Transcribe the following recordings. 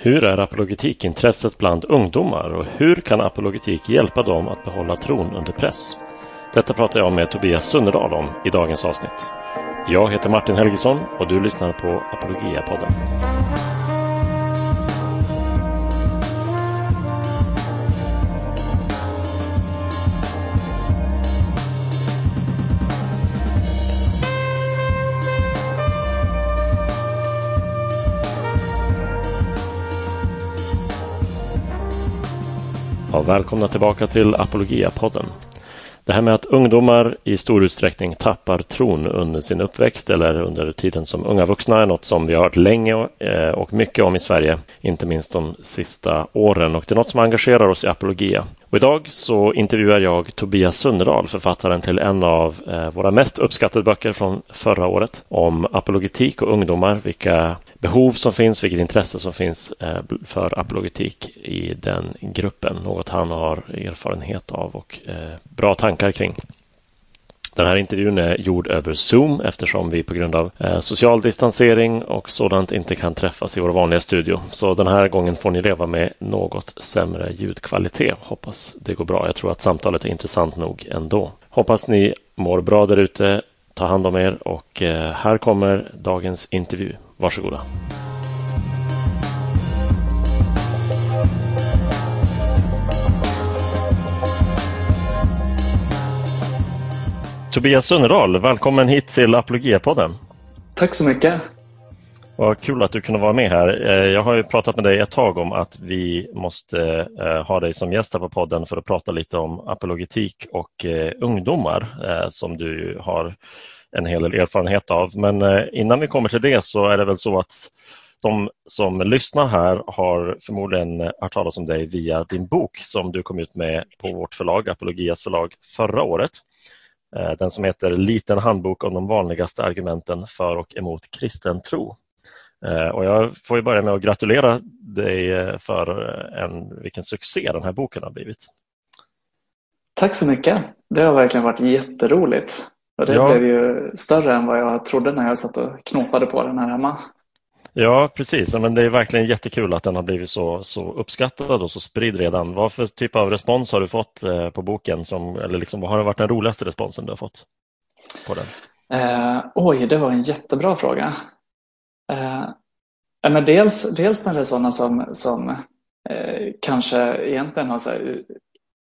Hur är apologetikintresset bland ungdomar och hur kan apologetik hjälpa dem att behålla tron under press? Detta pratar jag med Tobias Sunnerdal om i dagens avsnitt. Jag heter Martin Helgesson och du lyssnar på Apologia-podden. Ja, välkomna tillbaka till Apologia-podden. Det här med att ungdomar i stor utsträckning tappar tron under sin uppväxt eller under tiden som unga vuxna är något som vi har hört länge och eh, mycket om i Sverige, inte minst de sista åren. Och det är något som engagerar oss i Apologia. Och idag så intervjuar jag Tobias Sunnerdahl, författaren till en av eh, våra mest uppskattade böcker från förra året om apologetik och ungdomar, vilka behov som finns, vilket intresse som finns eh, för apologetik i den gruppen. Något han har erfarenhet av och eh, bra tankar kring. Den här intervjun är gjord över Zoom eftersom vi på grund av eh, social distansering och sådant inte kan träffas i vår vanliga studio. Så den här gången får ni leva med något sämre ljudkvalitet. Hoppas det går bra. Jag tror att samtalet är intressant nog ändå. Hoppas ni mår bra där ute. Ta hand om er och här kommer dagens intervju. Varsågoda. Tobias Sunnerdahl, välkommen hit till Apologia-podden. Tack så mycket. Vad kul att du kunde vara med här. Eh, jag har ju pratat med dig ett tag om att vi måste eh, ha dig som gäst här på podden för att prata lite om apologetik och eh, ungdomar som du har en hel del erfarenhet av. Men eh, innan vi kommer till det så är det väl så att de som lyssnar här har förmodligen eh, hört talas om dig via din bok som du kom ut med på vårt förlag, Apologias förlag, förra året. Eh, den som heter Liten handbok om de vanligaste argumenten för och emot kristen tro. Och jag får börja med att gratulera dig för en, vilken succé den här boken har blivit. Tack så mycket. Det har verkligen varit jätteroligt. Och det ja. blev ju större än vad jag trodde när jag satt och knåpade på den här hemma. Ja, precis. Men det är verkligen jättekul att den har blivit så, så uppskattad och så spridd redan. Vad för typ av respons har du fått eh, på boken? Som, eller liksom, vad har varit den roligaste responsen du har fått på den? Eh, oj, det var en jättebra fråga. Eh, men dels, dels när det är sådana som, som eh, kanske egentligen har så här,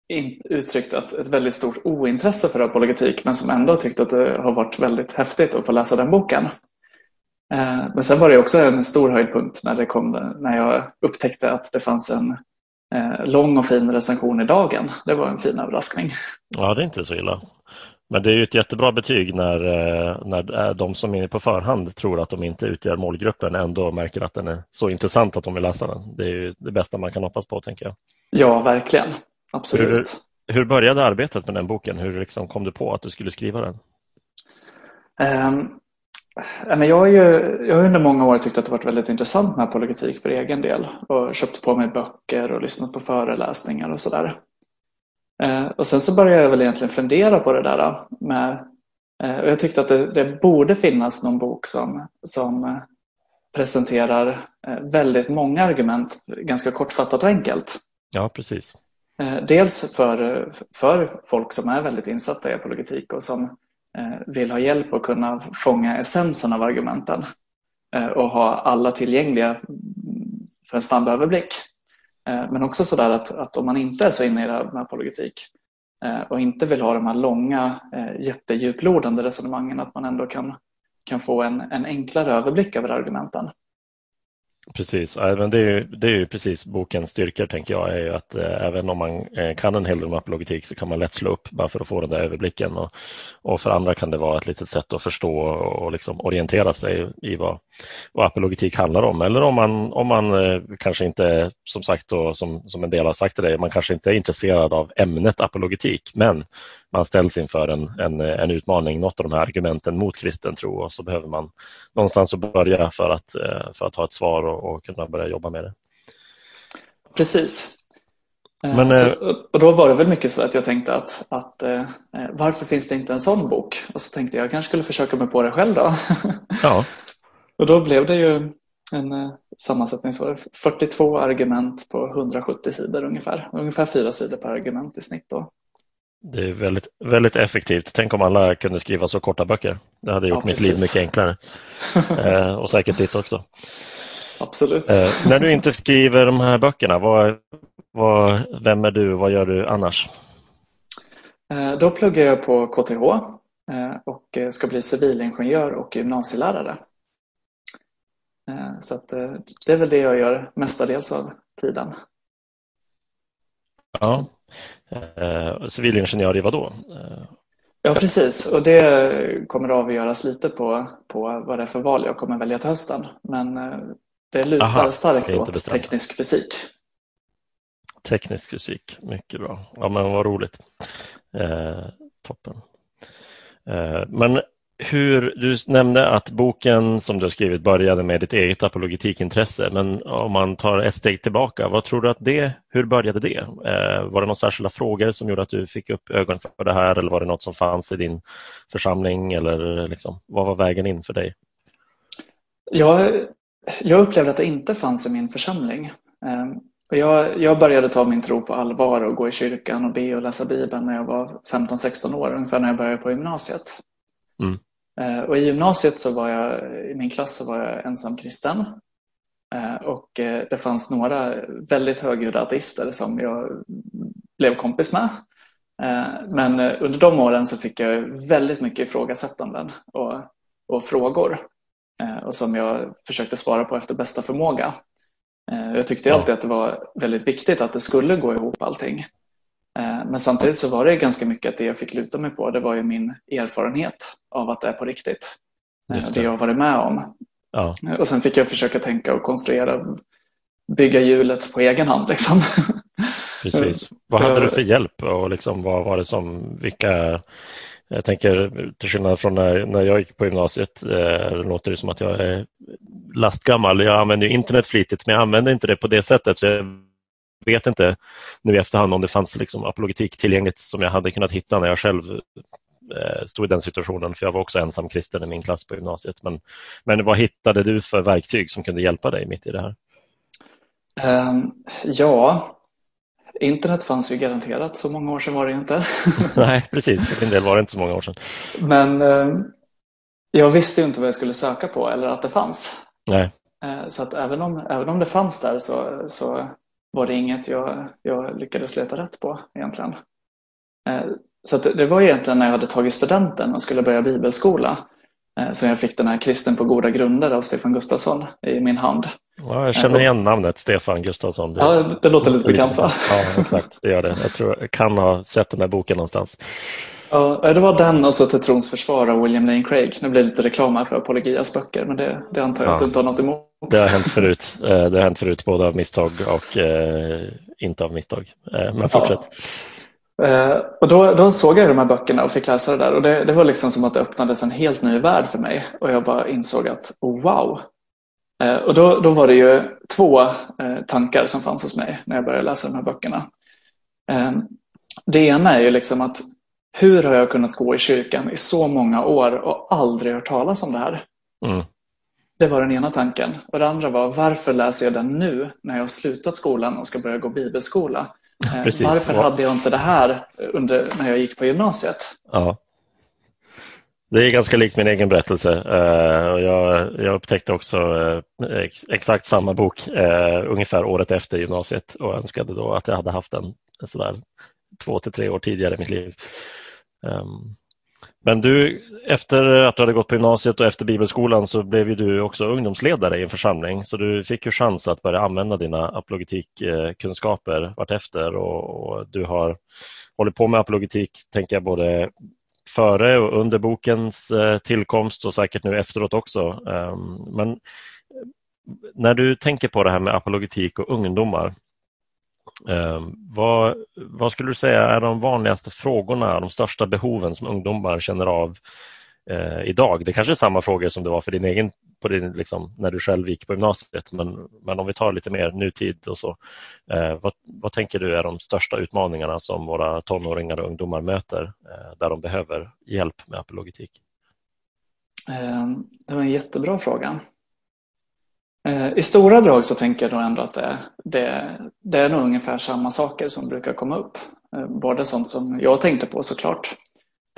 in, uttryckt ett, ett väldigt stort ointresse för apologetik men som ändå tyckt att det har varit väldigt häftigt att få läsa den boken. Eh, men sen var det också en stor höjdpunkt när, det kom, när jag upptäckte att det fanns en eh, lång och fin recension i Dagen. Det var en fin överraskning. Ja, det är inte så illa. Men det är ju ett jättebra betyg när, eh, när de som är på förhand tror att de inte utgör målgruppen ändå märker att den är så intressant att de vill läsa den. Det är ju det bästa man kan hoppas på, tänker jag. Ja, verkligen. Absolut. Hur, hur började arbetet med den boken? Hur liksom kom du på att du skulle skriva den? Um, jag har ju jag har under många år tyckt att det varit väldigt intressant med apologetik för egen del och köpt på mig böcker och lyssnat på föreläsningar och sådär. Eh, och sen så började jag väl egentligen fundera på det där med eh, och jag tyckte att det, det, borde finnas någon bok som, som presenterar eh, väldigt många argument ganska kortfattat och enkelt. Ja, precis. Eh, dels för, för folk som är väldigt insatta i apologetik och som eh, vill ha hjälp att kunna fånga essensen av argumenten eh, och ha alla tillgängliga för en snabb överblick. Men också sådär att, att om man inte är så inne i det här med apologetik och inte vill ha de här långa jättedjuplodande resonemangen att man ändå kan, kan få en, en enklare överblick över argumenten. Precis, men det är, ju, det är ju precis bokens styrkor tänker jag, är ju att eh, även om man eh, kan en hel del om apologetik så kan man lätt slå upp bara för att få den där överblicken. Och, och för andra kan det vara ett litet sätt att förstå och liksom orientera sig i vad, vad apologetik handlar om. Eller om man, om man eh, kanske inte, som sagt, då, som, som en del har sagt till dig, man kanske inte är intresserad av ämnet apologetik, men man ställs inför en, en, en utmaning, något av de här argumenten mot kristen tro och så behöver man någonstans att börja för att, eh, för att ha ett svar och, och kunna börja jobba med det. Precis. Eh, Men, så, eh, och då var det väl mycket så att jag tänkte att, att varför finns det inte en sån bok? Och så tänkte jag jag kanske skulle försöka mig på det själv då. Ja. och då blev det ju en sammansättning så var det 42 argument på 170 sidor ungefär. Ungefär fyra sidor per argument i snitt. Då. Det är väldigt, väldigt effektivt. Tänk om alla kunde skriva så korta böcker. Det hade gjort ja, mitt liv mycket enklare. eh, och säkert ditt också. Absolut. Eh, när du inte skriver de här böckerna, vad, vad, vem är du? Vad gör du annars? Eh, då pluggar jag på KTH eh, och ska bli civilingenjör och gymnasielärare. Eh, så att, det är väl det jag gör mestadels av tiden. Ja, civilingenjör i vad då? Ja, precis. Och det kommer att avgöras lite på, på vad det är för val jag kommer välja till hösten. Men det lutar Aha, starkt åt teknisk fysik. Teknisk fysik, mycket bra. Ja, men vad roligt. Eh, toppen. Eh, men hur, du nämnde att boken som du har skrivit började med ditt eget apologetikintresse, men om man tar ett steg tillbaka, vad tror du att det, hur började det? Eh, var det några särskilda frågor som gjorde att du fick upp ögonen för det här eller var det något som fanns i din församling eller liksom, vad var vägen in för dig? Jag, jag upplevde att det inte fanns i min församling. Eh, jag, jag började ta min tro på allvar och gå i kyrkan och be och läsa Bibeln när jag var 15-16 år, ungefär när jag började på gymnasiet. Mm. Eh, och I gymnasiet så var jag, i min klass så var jag ensam kristen. Eh, och eh, det fanns några väldigt högljudda ateister som jag blev kompis med. Men under de åren så fick jag väldigt mycket ifrågasättanden och, och frågor och som jag försökte svara på efter bästa förmåga. Jag tyckte alltid att det var väldigt viktigt att det skulle gå ihop allting. Eh, men samtidigt så var det ganska mycket att det jag fick luta mig på det var ju min erfarenhet av att det är på riktigt. Eh, det. det jag varit med om. Ja. Och sen fick jag försöka tänka och konstruera, bygga hjulet på egen hand. Liksom. Precis. Vad hade du för hjälp och liksom, vad var det som, vilka jag tänker till skillnad från när, när jag gick på gymnasiet, eh, låter det som att jag är lastgammal. Jag använder internet flitigt men jag använder inte det på det sättet. Jag vet inte nu i efterhand om det fanns liksom apologetik tillgängligt som jag hade kunnat hitta när jag själv eh, stod i den situationen, för jag var också ensam kristen i min klass på gymnasiet. Men, men vad hittade du för verktyg som kunde hjälpa dig mitt i det här? Um, ja, Internet fanns ju garanterat, så många år sedan var det inte. Nej, precis. För min del var det inte så många år sedan. Men eh, jag visste inte vad jag skulle söka på eller att det fanns. Nej. Eh, så att även om, även om det fanns där så, så var det inget jag, jag lyckades leta rätt på egentligen. Eh, så det, var egentligen när jag hade tagit studenten och skulle börja bibelskola eh, som jag fick den här Kristen på goda grunder av Stefan Gustafsson i min hand. Ja, jag känner igen namnet Stefan Gustafsson. Det, ja, det låter lite bekant va? Ja, exakt. Det gör det. Jag, tror, jag kan ha sett den där boken någonstans. Ja, det var den och så Till trons försvar av William Lane Craig. Nu blir det lite reklam här för Apologias böcker, men det, det antar jag ja. att du inte har något emot. Det har hänt förut. Eh, det har hänt förut både av misstag och eh, inte av misstag. Eh, men fortsätt. Ja. Och då, då, såg jag de här böckerna och fick läsa det där och det, det, var liksom som att det öppnades en helt ny värld för mig och jag bara insåg att oh, wow, och då, då var det ju två tankar som fanns hos mig när jag började läsa de här böckerna. Det ena är ju liksom att hur har jag kunnat gå i kyrkan i så många år och aldrig hört talas om det här? Mm. Det var den ena tanken. Och det andra var varför läser jag den nu när jag har slutat skolan och ska börja gå bibelskola? Precis. Varför hade jag inte det här under, när jag gick på gymnasiet? Ja. Det är ganska likt min egen berättelse. Uh, jag, jag upptäckte också uh, exakt samma bok ungefär året efter gymnasiet och önskade då att jag hade haft den sådär två till tre år tidigare i mitt liv. Men du, efter att du hade gått på gymnasiet och efter bibelskolan så blev ju du också ungdomsledare i en församling så du fick ju chans att börja använda dina apologetikkunskaper vartefter och, och du har hållit på med apologetik, tänker jag, både före och under bokens eh, tillkomst och säkert nu efteråt också. Ehm, men när du tänker på det här med apologetik och ungdomar, Eh, vad, vad skulle du säga är de vanligaste frågorna, de största behoven som ungdomar känner av eh, idag? Det kanske är samma frågor som det var för din egen, på din, liksom, när du själv gick på gymnasiet, men, men om vi tar lite mer nutid och så. Eh, vad, vad tänker du är de största utmaningarna som våra tonåringar och ungdomar möter eh, där de behöver hjälp med apologetik? Eh, det var en jättebra fråga. Eh, I stora drag så tänker jag nog ändå att det, det, det är nog ungefär samma saker som brukar komma upp. Eh, både sånt som jag tänkte på såklart,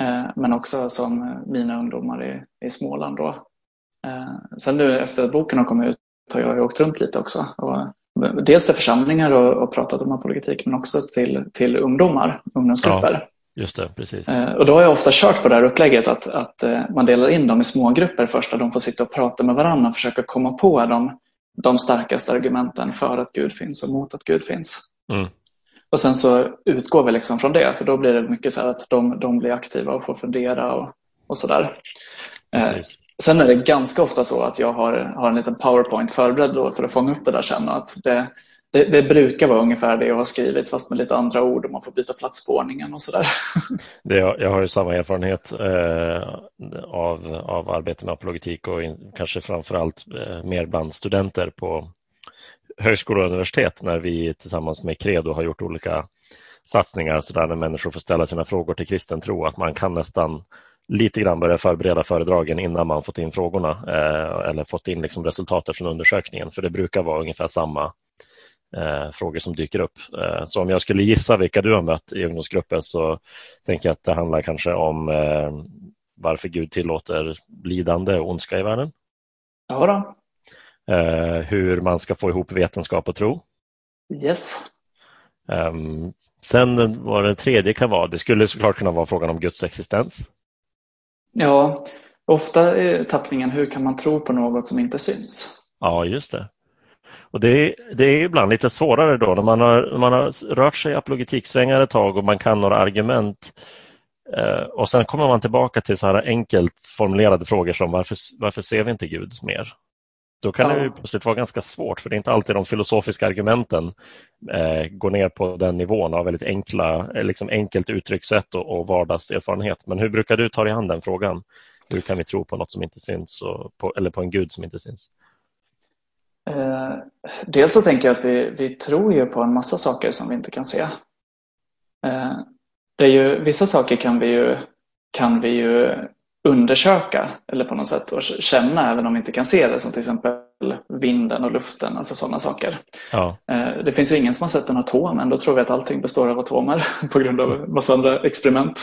eh, men också som mina ungdomar i, i Småland. Då. Sen nu efter att boken har kommit ut har jag åkt runt lite också. Och dels till församlingar och, och pratat om apologetik, men också till, till ungdomar, ungdomsgrupper. Just det, precis. Och då har jag ofta kört på det här upplägget att, att man delar in dem i smågrupper först där de får sitta och prata med varandra och försöka komma på de de starkaste argumenten för att Gud finns och mot att Gud finns. Mm. Och sen så utgår vi liksom från det, för då blir det mycket så att de, de blir aktiva och får fundera och, och sådär. Eh, sen är det ganska ofta så att jag har, har en liten powerpoint förberedd för att fånga upp det där sen. Och att det, det, det, brukar vara ungefär det jag har skrivit fast med lite andra ord och man får byta plats på ordningen och sådär. jag har ju samma erfarenhet eh, av, av arbete med apologetik och in, kanske framförallt eh, mer bland studenter på högskolor och universitet när vi tillsammans med Credo har gjort olika satsningar så där när människor får ställa sina frågor till kristen tro att man kan nästan lite grann börja förbereda föredragen innan man fått in frågorna eh, eller fått in liksom resultatet från undersökningen för det brukar vara ungefär samma eh, frågor som dyker upp. Eh, så om jag skulle gissa vilka du har mött i ungdomsgruppen så tänker jag att det handlar kanske om eh, varför Gud tillåter lidande och ondska i världen. Ja då. Eh, hur man ska få ihop vetenskap och tro. Yes. Ehm, sen vad det tredje kan vara, det skulle såklart kunna vara frågan om Guds existens. Ja, ofta är tappningen hur kan man tro på något som inte syns? Ja, just det. Och det, det är ibland lite svårare då när man har, man har rört sig i apologetiksvängar ett tag och man kan några argument eh, och sen kommer man tillbaka till så här enkelt formulerade frågor som varför, varför ser vi inte Gud mer? Då kan ja. det ju plötsligt vara ganska svårt för det är inte alltid de filosofiska argumenten eh, går ner på den nivån av väldigt enkla, eh, liksom enkelt uttryckssätt och, och vardagserfarenhet. Men hur brukar du ta dig an den frågan? Hur kan vi tro på något som inte syns och på, eller på en gud som inte syns? Eh, dels så tänker jag att vi, vi tror ju på en massa saker som vi inte kan se. Eh, det är ju, vissa saker kan vi ju, kan vi ju undersöka eller på något sätt och känna även om vi inte kan se det som till exempel vinden och luften, alltså sådana saker. Ja. Eh, det finns ju ingen som har sett en atom, ändå tror vi att allting består av atomer på grund av massa andra experiment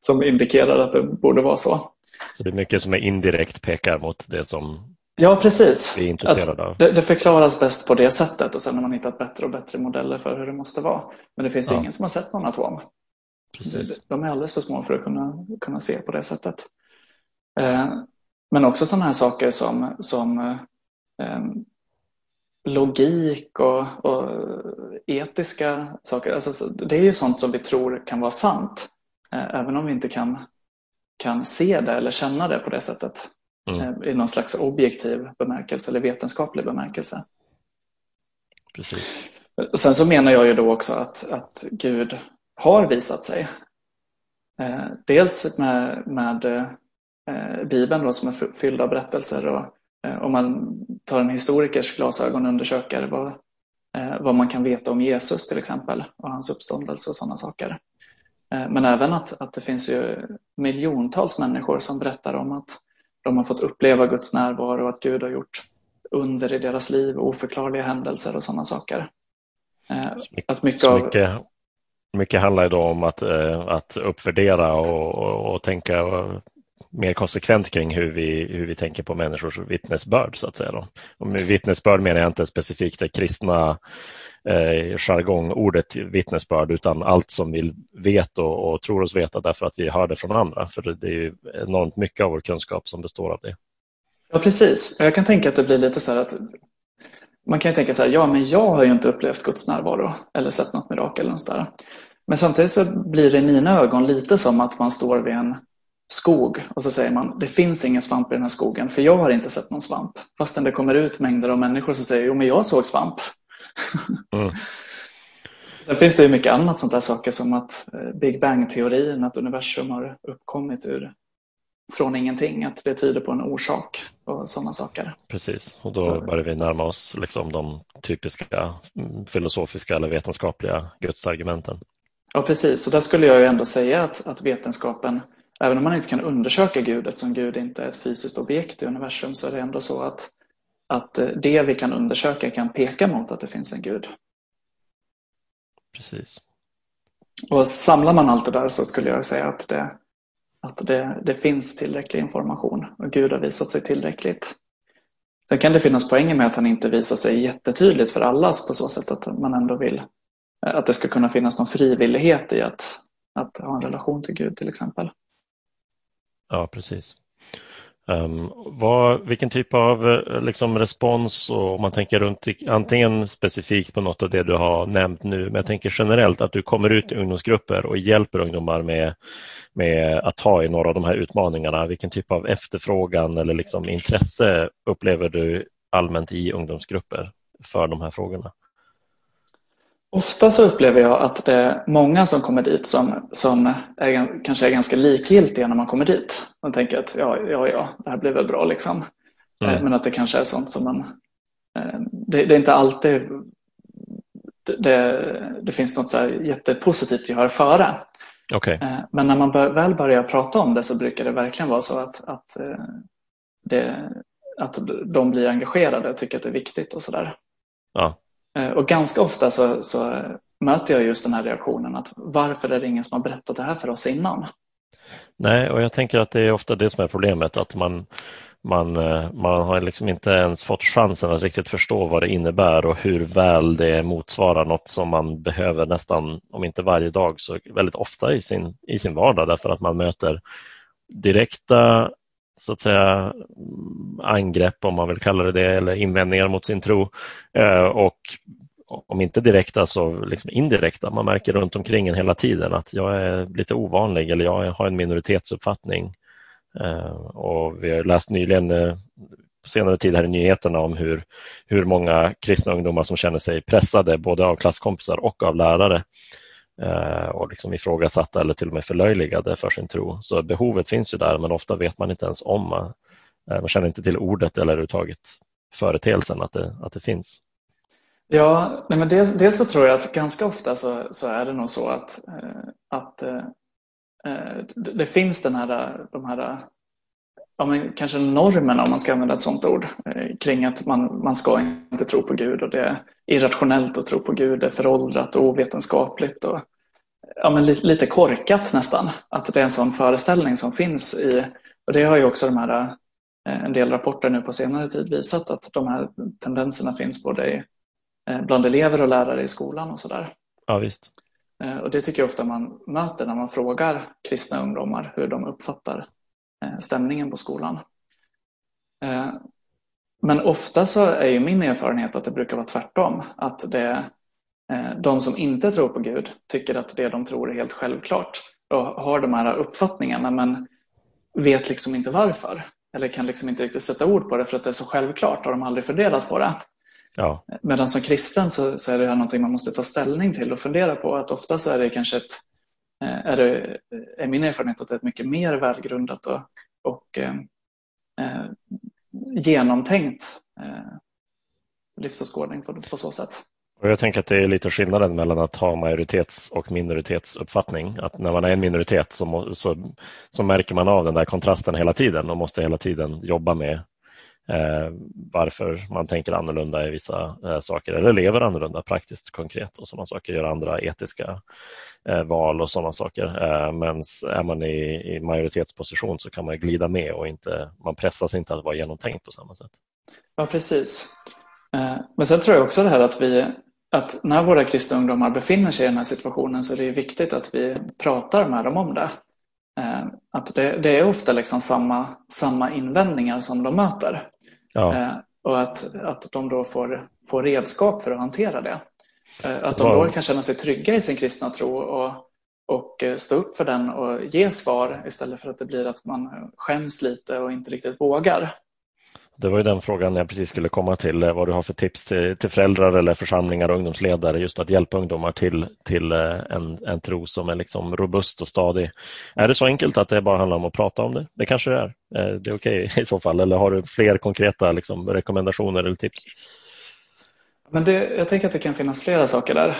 som indikerar att det borde vara så. Så det är mycket som är indirekt pekar mot det som Ja, precis. Är intresserade av. Det, det, förklaras bäst på det sättet och sen har man hittat bättre och bättre modeller för hur det måste vara. Men det finns ja. ingen som har sett någon atom. Precis. De är alldeles för små för att kunna, kunna se på det sättet. Eh, men också sådana här saker som, som eh, logik och, och, etiska saker. Alltså, det är ju sånt som vi tror kan vara sant. Eh, även om vi inte kan, kan se det eller känna det på det sättet mm. Eh, i någon slags objektiv bemärkelse eller vetenskaplig bemärkelse. Precis. Och sen så menar jag ju då också att, att Gud har visat sig. Eh, dels med, med eh, Bibeln då, som är fylld av berättelser och eh, om man tar en historikers glasögon och undersöker vad, eh, vad man kan veta om Jesus till exempel och hans uppståndelse och sådana saker. Eh, men även att, att det finns ju miljontals människor som berättar om att de har fått uppleva Guds närvaro och att Gud har gjort under i deras liv, oförklarliga händelser och sådana saker. Eh, att mycket, av... mycket, mycket handlar då om att, eh, att uppvärdera och, och, och tänka mer konsekvent kring hur vi, hur vi tänker på människors vittnesbörd. Så att säga då. Och med vittnesbörd menar jag inte specifikt det kristna eh, jargongordet vittnesbörd utan allt som vi vet och, och, tror oss veta därför att vi hör det från andra. För det är ju enormt mycket av vår kunskap som består av det. Ja, precis. Jag kan tänka att det blir lite så här att man kan tänka så här, ja men jag har ju inte upplevt Guds närvaro eller sett något mirakel eller sådär. Men samtidigt så blir det i mina ögon lite som att man står vid en skog och så säger man det finns ingen svamp i den här skogen för jag har inte sett någon svamp. Fastän det kommer ut mängder av människor som säger jo men jag såg svamp. Mm. Sen finns det ju mycket annat sånt där saker som att eh, Big Bang-teorin, att universum har uppkommit ur från ingenting, att det tyder på en orsak och sådana saker. Precis, och då Så. börjar vi närma oss liksom de typiska mm, filosofiska eller vetenskapliga gudsargumenten. Ja, precis, och där skulle jag ju ändå säga att, att vetenskapen, även om man inte kan undersöka Gud eftersom Gud inte är ett fysiskt objekt i universum, så är det ändå så att att det vi kan undersöka kan peka mot att det finns en gud. Precis. Och samlar man allt det där så skulle jag säga att det, att det, det finns tillräcklig information och Gud har visat sig tillräckligt. Sen kan det finnas poänger med att han inte visar sig jättetydligt för alla på så sätt att man ändå vill att det ska kunna finnas någon frivillighet i att, att ha en relation till Gud till exempel. Ja, precis. Um, vad, vilken typ av eh, liksom, respons, och om man tänker runt antingen specifikt på något av det du har nämnt nu, men jag tänker generellt att du kommer ut i ungdomsgrupper och hjälper ungdomar med, med att ta i några av de här utmaningarna. Vilken typ av efterfrågan eller liksom intresse upplever du allmänt i ungdomsgrupper för de här frågorna? Ofta så upplever jag att det är många som kommer dit som, som är, kanske är ganska likgiltiga när man kommer dit. Man tänker att ja, ja, ja, det här blir väl bra liksom. Mm. Eh, men att det kanske är sånt som man... Eh, det, det är inte alltid det, det, finns något så här jättepositivt att höra före. Okay. Eh, men när man bör, väl börjar prata om det så brukar det verkligen vara så att, att, det, att de blir engagerade och tycker att det är viktigt och sådär. Ja. Eh, och ganska ofta så, så, möter jag just den här reaktionen att varför är det ingen som har berättat det här för oss innan? Nej, och jag tänker att det är ofta det som är problemet, att man, man, eh, man har liksom inte ens fått chansen att riktigt förstå vad det innebär och hur väl det motsvarar något som man behöver nästan, om inte varje dag, så väldigt ofta i sin, i sin vardag därför att man möter direkta så att säga angrepp om man vill kalla det det eller invändningar mot sin tro eh, och om inte direkta så alltså, liksom indirekta. Man märker runt omkring en hela tiden att jag är lite ovanlig eller jag har en minoritetsuppfattning. Eh, och vi har läst nyligen eh, på senare tid här i nyheterna om hur, hur många kristna ungdomar som känner sig pressade både av klasskompisar och av lärare Eh, och liksom ifrågasatta eller till och med förlöjligade för sin tro. Så behovet finns ju där men ofta vet man inte ens om, eh, man känner inte till ordet eller överhuvudtaget företeelsen att det, att det finns. Ja, nej men dels, dels så tror jag att ganska ofta så, så är det nog så att, eh, att eh, det, det finns den här, de här ja, men kanske normerna, om man ska använda ett sådant ord, kring att man, man ska inte tro på Gud och det, irrationellt att tro på Gud, det är föråldrat och ovetenskapligt. Och, ja, men lite, lite korkat nästan, att det är en sån föreställning som finns i, och det har ju också de här, eh, en del rapporter nu på senare tid visat att de här tendenserna finns både i, eh, bland elever och lärare i skolan och sådär. Ja, visst. Eh, och det tycker jag ofta man möter när man frågar kristna ungdomar hur de uppfattar stämningen på skolan. Men ofta så är ju min erfarenhet att det brukar vara tvärtom. Att det, eh, de som inte tror på Gud tycker att det de tror är helt självklart och har de här uppfattningarna men vet liksom inte varför. Eller kan liksom inte riktigt sätta ord på det för att det är så självklart och de har aldrig funderat på det. Ja. Medan som kristen så, så, är det här någonting man måste ta ställning till och fundera på. Att ofta så är det kanske ett, eh, Eh, är, det, är min erfarenhet att det är ett mycket mer välgrundat och, och eh, eh, genomtänkt eh, livsåskådning på, på så sätt. Och jag tänker att det är lite skillnaden mellan att ha majoritets och minoritetsuppfattning. Att när man är en minoritet så, så, så märker man av den där kontrasten hela tiden och måste hela tiden jobba med eh, varför man tänker annorlunda i vissa eh, saker eller lever annorlunda praktiskt konkret och sådana saker, gör andra etiska eh, val och sådana saker. Eh, men är man i, i, majoritetsposition så kan man glida med och inte, man pressas inte att vara genomtänkt på samma sätt. Ja, precis. Eh, men sen tror jag också det här att vi att när våra kristna ungdomar befinner sig i den här situationen så är det viktigt att vi pratar med dem om det. Eh, att det, det, är ofta liksom samma, samma invändningar som de möter. Ja. Eh, och att, att de då får, får redskap för att hantera det. Eh, att de då kan känna sig trygga i sin kristna tro och, och stå upp för den och ge svar istället för att det blir att man skäms lite och inte riktigt vågar. Det var ju den frågan jag precis skulle komma till, eh, vad du har för tips till, till föräldrar eller församlingar och ungdomsledare just att hjälpa ungdomar till, till eh, en, en tro som är liksom robust och stadig. Är det så enkelt att det bara handlar om att prata om det? Det kanske det är. Eh, det är okej i så fall, eller har du fler konkreta liksom, rekommendationer eller tips? Men det, jag tänker att det kan finnas flera saker där.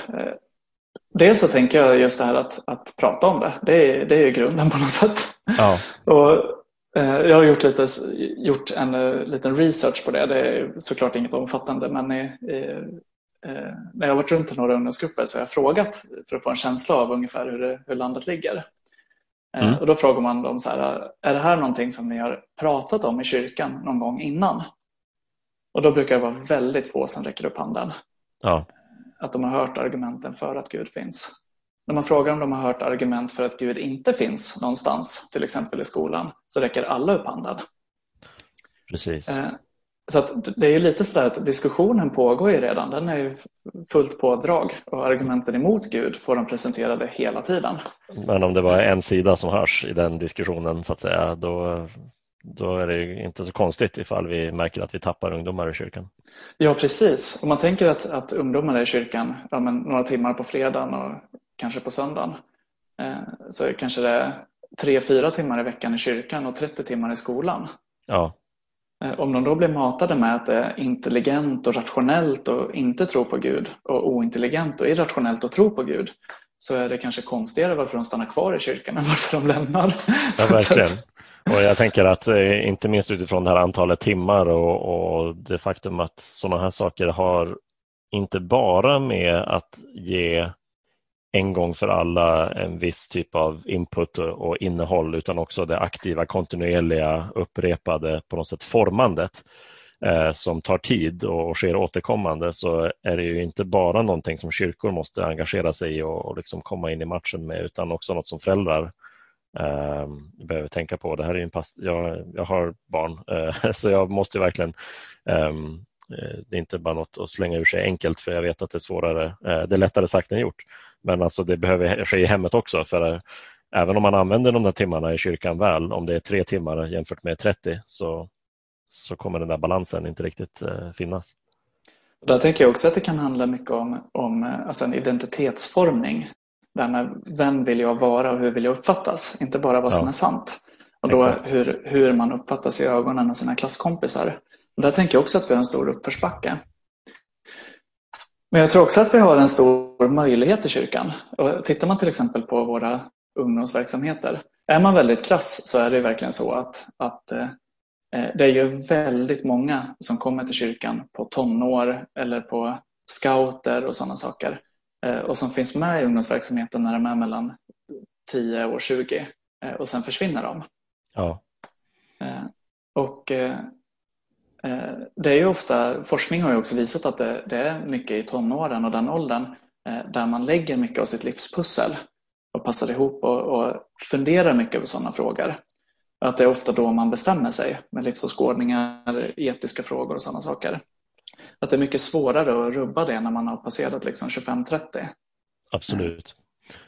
Dels så tänker jag just det här att, att prata om det. Det är, det är ju grunden på något sätt. Ja. och Jag har gjort, lite, gjort en liten research på det. Det är såklart inget omfattande men i, i, när jag har varit runt i några ungdomsgrupper så har jag frågat för att få en känsla av ungefär hur, det, hur landet ligger. Mm. Och då frågar man dem så här, är det här någonting som ni har pratat om i kyrkan någon gång innan? Och då brukar det vara väldigt få som räcker upp handen. Ja. Att de har hört argumenten för att Gud finns. När man frågar om de har hört argument för att Gud inte finns någonstans, till exempel i skolan, så räcker alla upp handen. Precis. Eh, så det är lite så att diskussionen pågår ju redan. Den är ju fullt pådrag och argumenten emot Gud får de presenterade hela tiden. Men om det var en sida som hörs i den diskussionen så att säga, då, då är det inte så konstigt ifall vi märker att vi tappar ungdomar i kyrkan. Ja, precis. Om man tänker att, att ungdomar är i kyrkan ja, några timmar på fredagen och kanske på söndagen eh, så kanske det är tre, fyra timmar i veckan i kyrkan och 30 timmar i skolan. Ja. Eh, om de då blir matade med att det är intelligent och rationellt och inte tro på Gud och ointelligent och irrationellt och tro på Gud så är det kanske konstigare varför de stannar kvar i kyrkan än varför de lämnar. Ja, verkligen. Och jag tänker att eh, inte minst utifrån det här antalet timmar och, och det faktum att sådana här saker har inte bara med att ge en gång för alla en viss typ av input och innehåll utan också det aktiva, kontinuerliga, upprepade, på något sätt formandet eh, som tar tid och sker återkommande så är det ju inte bara någonting som kyrkor måste engagera sig i och, och liksom komma in i matchen med utan också något som föräldrar eh, behöver tänka på. Det här är en past jag, jag har barn eh, så jag måste verkligen ehm, eh, det är inte bara något att slänga ur sig enkelt för jag vet att det är svårare. Eh, det är lättare sagt än gjort. Men alltså det behöver ske i hemmet också. För eh, även om man använder de där timmarna i kyrkan väl, om det är tre timmar jämfört med 30, så, så kommer den där balansen inte riktigt eh, finnas. Där tänker jag också att det kan handla mycket om, om eh, alltså en identitetsformning. Där med vem vill jag vara och hur vill jag uppfattas? Inte bara vad som ja. är sant. Och då hur, hur man uppfattas i ögonen av sina klasskompisar. Och där tänker jag också att vi har en stor uppförsbacke. Men jag tror också att vi har en stor möjlighet i kyrkan. Och tittar man till exempel på våra ungdomsverksamheter. Är man väldigt krass så är det verkligen så att, att eh, det är ju väldigt många som kommer till kyrkan på tonår eller på scouter och sådana saker. Eh, och som finns med i ungdomsverksamheten när de är mellan 10 och 20 eh, och sen försvinner de. Ja. Eh, och eh, Eh, det är ju ofta, forskning har ju också visat att det, det är mycket i tonåren och den åldern eh, där man lägger mycket av sitt livspussel och passar ihop och, och funderar mycket över sådana frågor. Att det är ofta då man bestämmer sig med livsåskådningar, etiska frågor och sådana saker. Att det är mycket svårare att rubba det när man har passerat liksom 25-30. Absolut.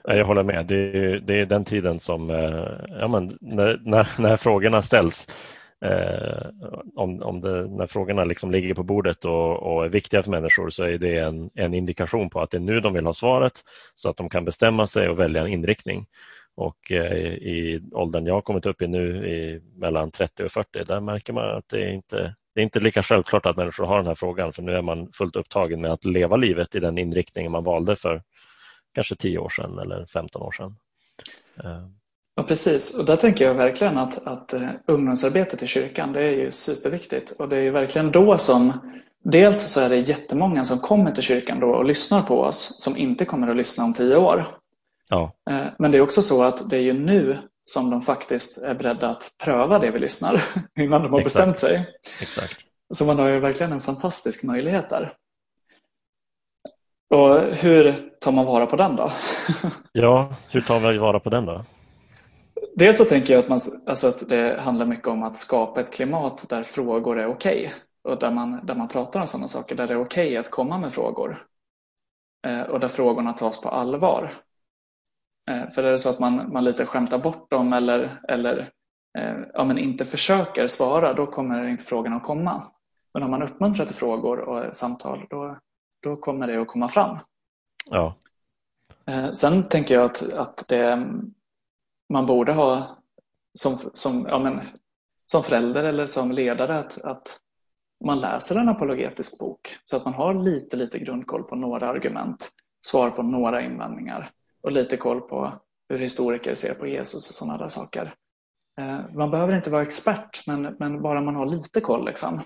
Jag håller med. Det är, det är den tiden som, eh, ja, men när, när, när frågorna ställs Eh, om, om det, när frågorna liksom ligger på bordet och, och, är viktiga för människor så är det en, en indikation på att det är nu de vill ha svaret så att de kan bestämma sig och välja en inriktning. Och eh, i åldern jag har kommit upp i nu, i mellan 30 och 40, där märker man att det är inte det är inte lika självklart att människor har den här frågan för nu är man fullt upptagen med att leva livet i den inriktning man valde för kanske 10 år sedan eller 15 år sedan. Eh, Ja, precis. Och där tänker jag verkligen att, att uh, ungdomsarbetet i kyrkan det är ju superviktigt. Och det är ju verkligen då som Dels så är det jättemånga som kommer till kyrkan då och lyssnar på oss som inte kommer att lyssna om tio år. Ja. Uh, men det är också så att det är ju nu som de faktiskt är beredda att pröva det vi lyssnar innan de har Exakt. bestämt sig. Exakt. Så man har ju verkligen en fantastisk möjlighet där. Och hur tar man vara på den då? ja, hur tar vi vara på den då? Dels så tänker jag att, man, alltså att det handlar mycket om att skapa ett klimat där frågor är okej. Okay, och där man, där man pratar om sådana saker, där det är okej okay att komma med frågor. Eh, och där frågorna tas på allvar. Eh, för är det så att man, man lite skämtar bort dem eller, eller eh, ja, men inte försöker svara, då kommer inte frågorna att komma. Men om man uppmuntrar till frågor och samtal, då, då kommer det att komma fram. Ja. Eh, sen tänker jag att, att det man borde ha som, som, ja men, som förälder eller som ledare att, att man läser en apologetisk bok så att man har lite, lite grundkoll på några argument, svar på några invändningar och lite koll på hur historiker ser på Jesus och sådana där saker. Eh, man behöver inte vara expert, men, men bara man har lite koll. Liksom.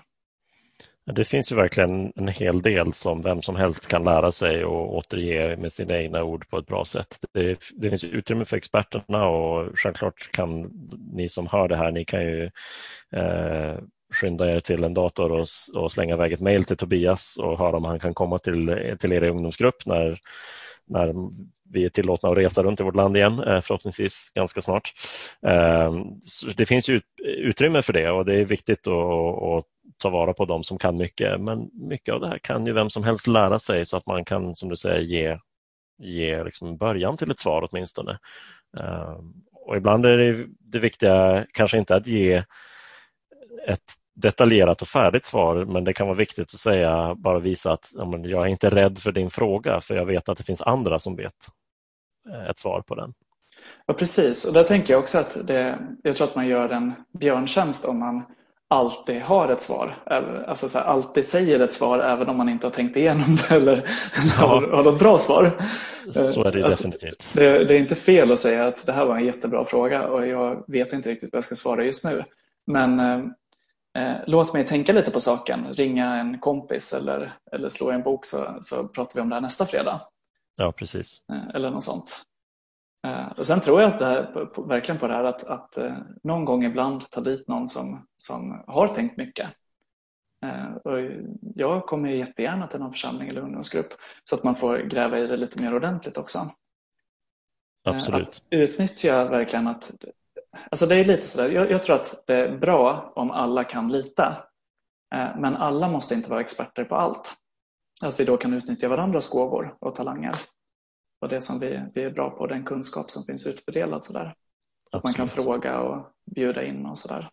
Det finns ju verkligen en hel del som vem som helst kan lära sig och återge med sina egna ord på ett bra sätt. Det, det finns utrymme för experterna och självklart kan ni som hör det här, ni kan ju eh, skynda er till en dator och, och slänga iväg ett mejl till Tobias och höra om han kan komma till, till er ungdomsgrupp när, när vi är tillåtna att resa runt i vårt land igen, eh, förhoppningsvis ganska snart. Eh, så det finns ju utrymme för det och det är viktigt att ta vara på de som kan mycket. Men mycket av det här kan ju vem som helst lära sig så att man kan, som du säger, ge, ge liksom början till ett svar åtminstone. Ehm, och ibland är det, det viktiga kanske inte att ge ett detaljerat och färdigt svar men det kan vara viktigt att säga, bara visa att ja, jag är inte rädd för din fråga för jag vet att det finns andra som vet eh, ett svar på den. Ja precis och där tänker jag också att det, jag tror att man gör en björntjänst om man alltid har ett svar. Alltså så här, alltid säger ett svar även om man inte har tänkt igenom det eller ja. har, har något bra svar. Så är det definitivt. Det, det, är inte fel att säga att det här var en jättebra fråga och jag vet inte riktigt vad jag ska svara just nu. Men eh, eh låt mig tänka lite på saken. Ringa en kompis eller, eller slå i en bok så, så pratar vi om det här nästa fredag. Ja, precis. Eh, eller något sånt. Eh, och sen tror jag att det här, verkligen på det här att, att eh, någon gång ibland ta dit någon som, som har tänkt mycket. Eh, och jag kommer jättegärna till någon församling eller ungdomsgrupp så att man får gräva i det lite mer ordentligt också. Absolut. Att utnyttja verkligen att Alltså det är lite sådär, jag, jag tror att det är bra om alla kan lite. Men alla måste inte vara experter på allt. Att vi då kan utnyttja varandras gåvor och talanger och det som vi, vi är bra på, den kunskap som finns utfördelad. Sådär. Att man kan fråga och bjuda in och sådär.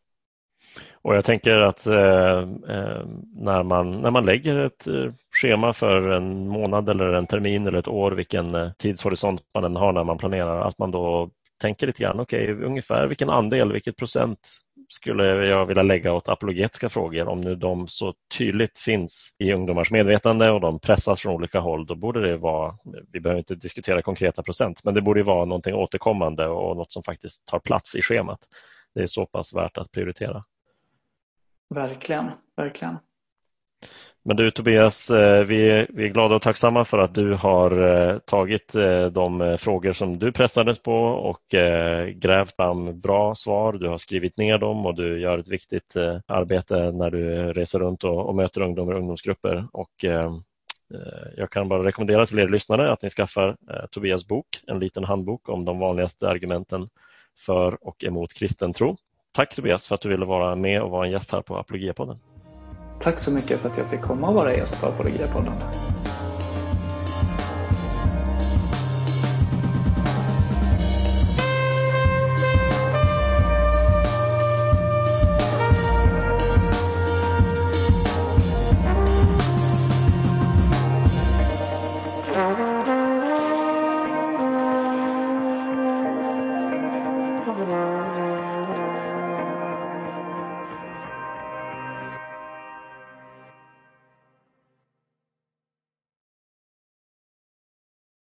Och jag tänker att eh, eh, när, man, när man lägger ett eh, schema för en månad eller en termin eller ett år, vilken eh, tidshorisont man än har när man planerar, att man då tänker lite grann, okej, okay, ungefär vilken andel, vilket procent skulle jag vilja lägga åt apologetiska frågor. Om nu de så tydligt finns i ungdomars medvetande och de pressas från olika håll, då borde det vara, vi behöver inte diskutera konkreta procent, men det borde vara någonting återkommande och något som faktiskt tar plats i schemat. Det är så pass värt att prioritera. Verkligen, verkligen. Men du Tobias, eh, vi är, glada och tacksamma för att du har eh, tagit eh, de frågor som du pressades på och grävt fram bra svar. Du har skrivit ner dem och du gör ett viktigt arbete när du reser runt och, och möter ungdomar och ungdomsgrupper. Och, jag kan bara rekommendera till er lyssnare att ni skaffar Tobias bok, en liten handbok om de vanligaste argumenten för och emot kristen tro. Tack Tobias för att du ville vara med och vara en gäst här på Apologiapodden. Tack så mycket för att jag fick komma och vara gäst på Apologia-podden.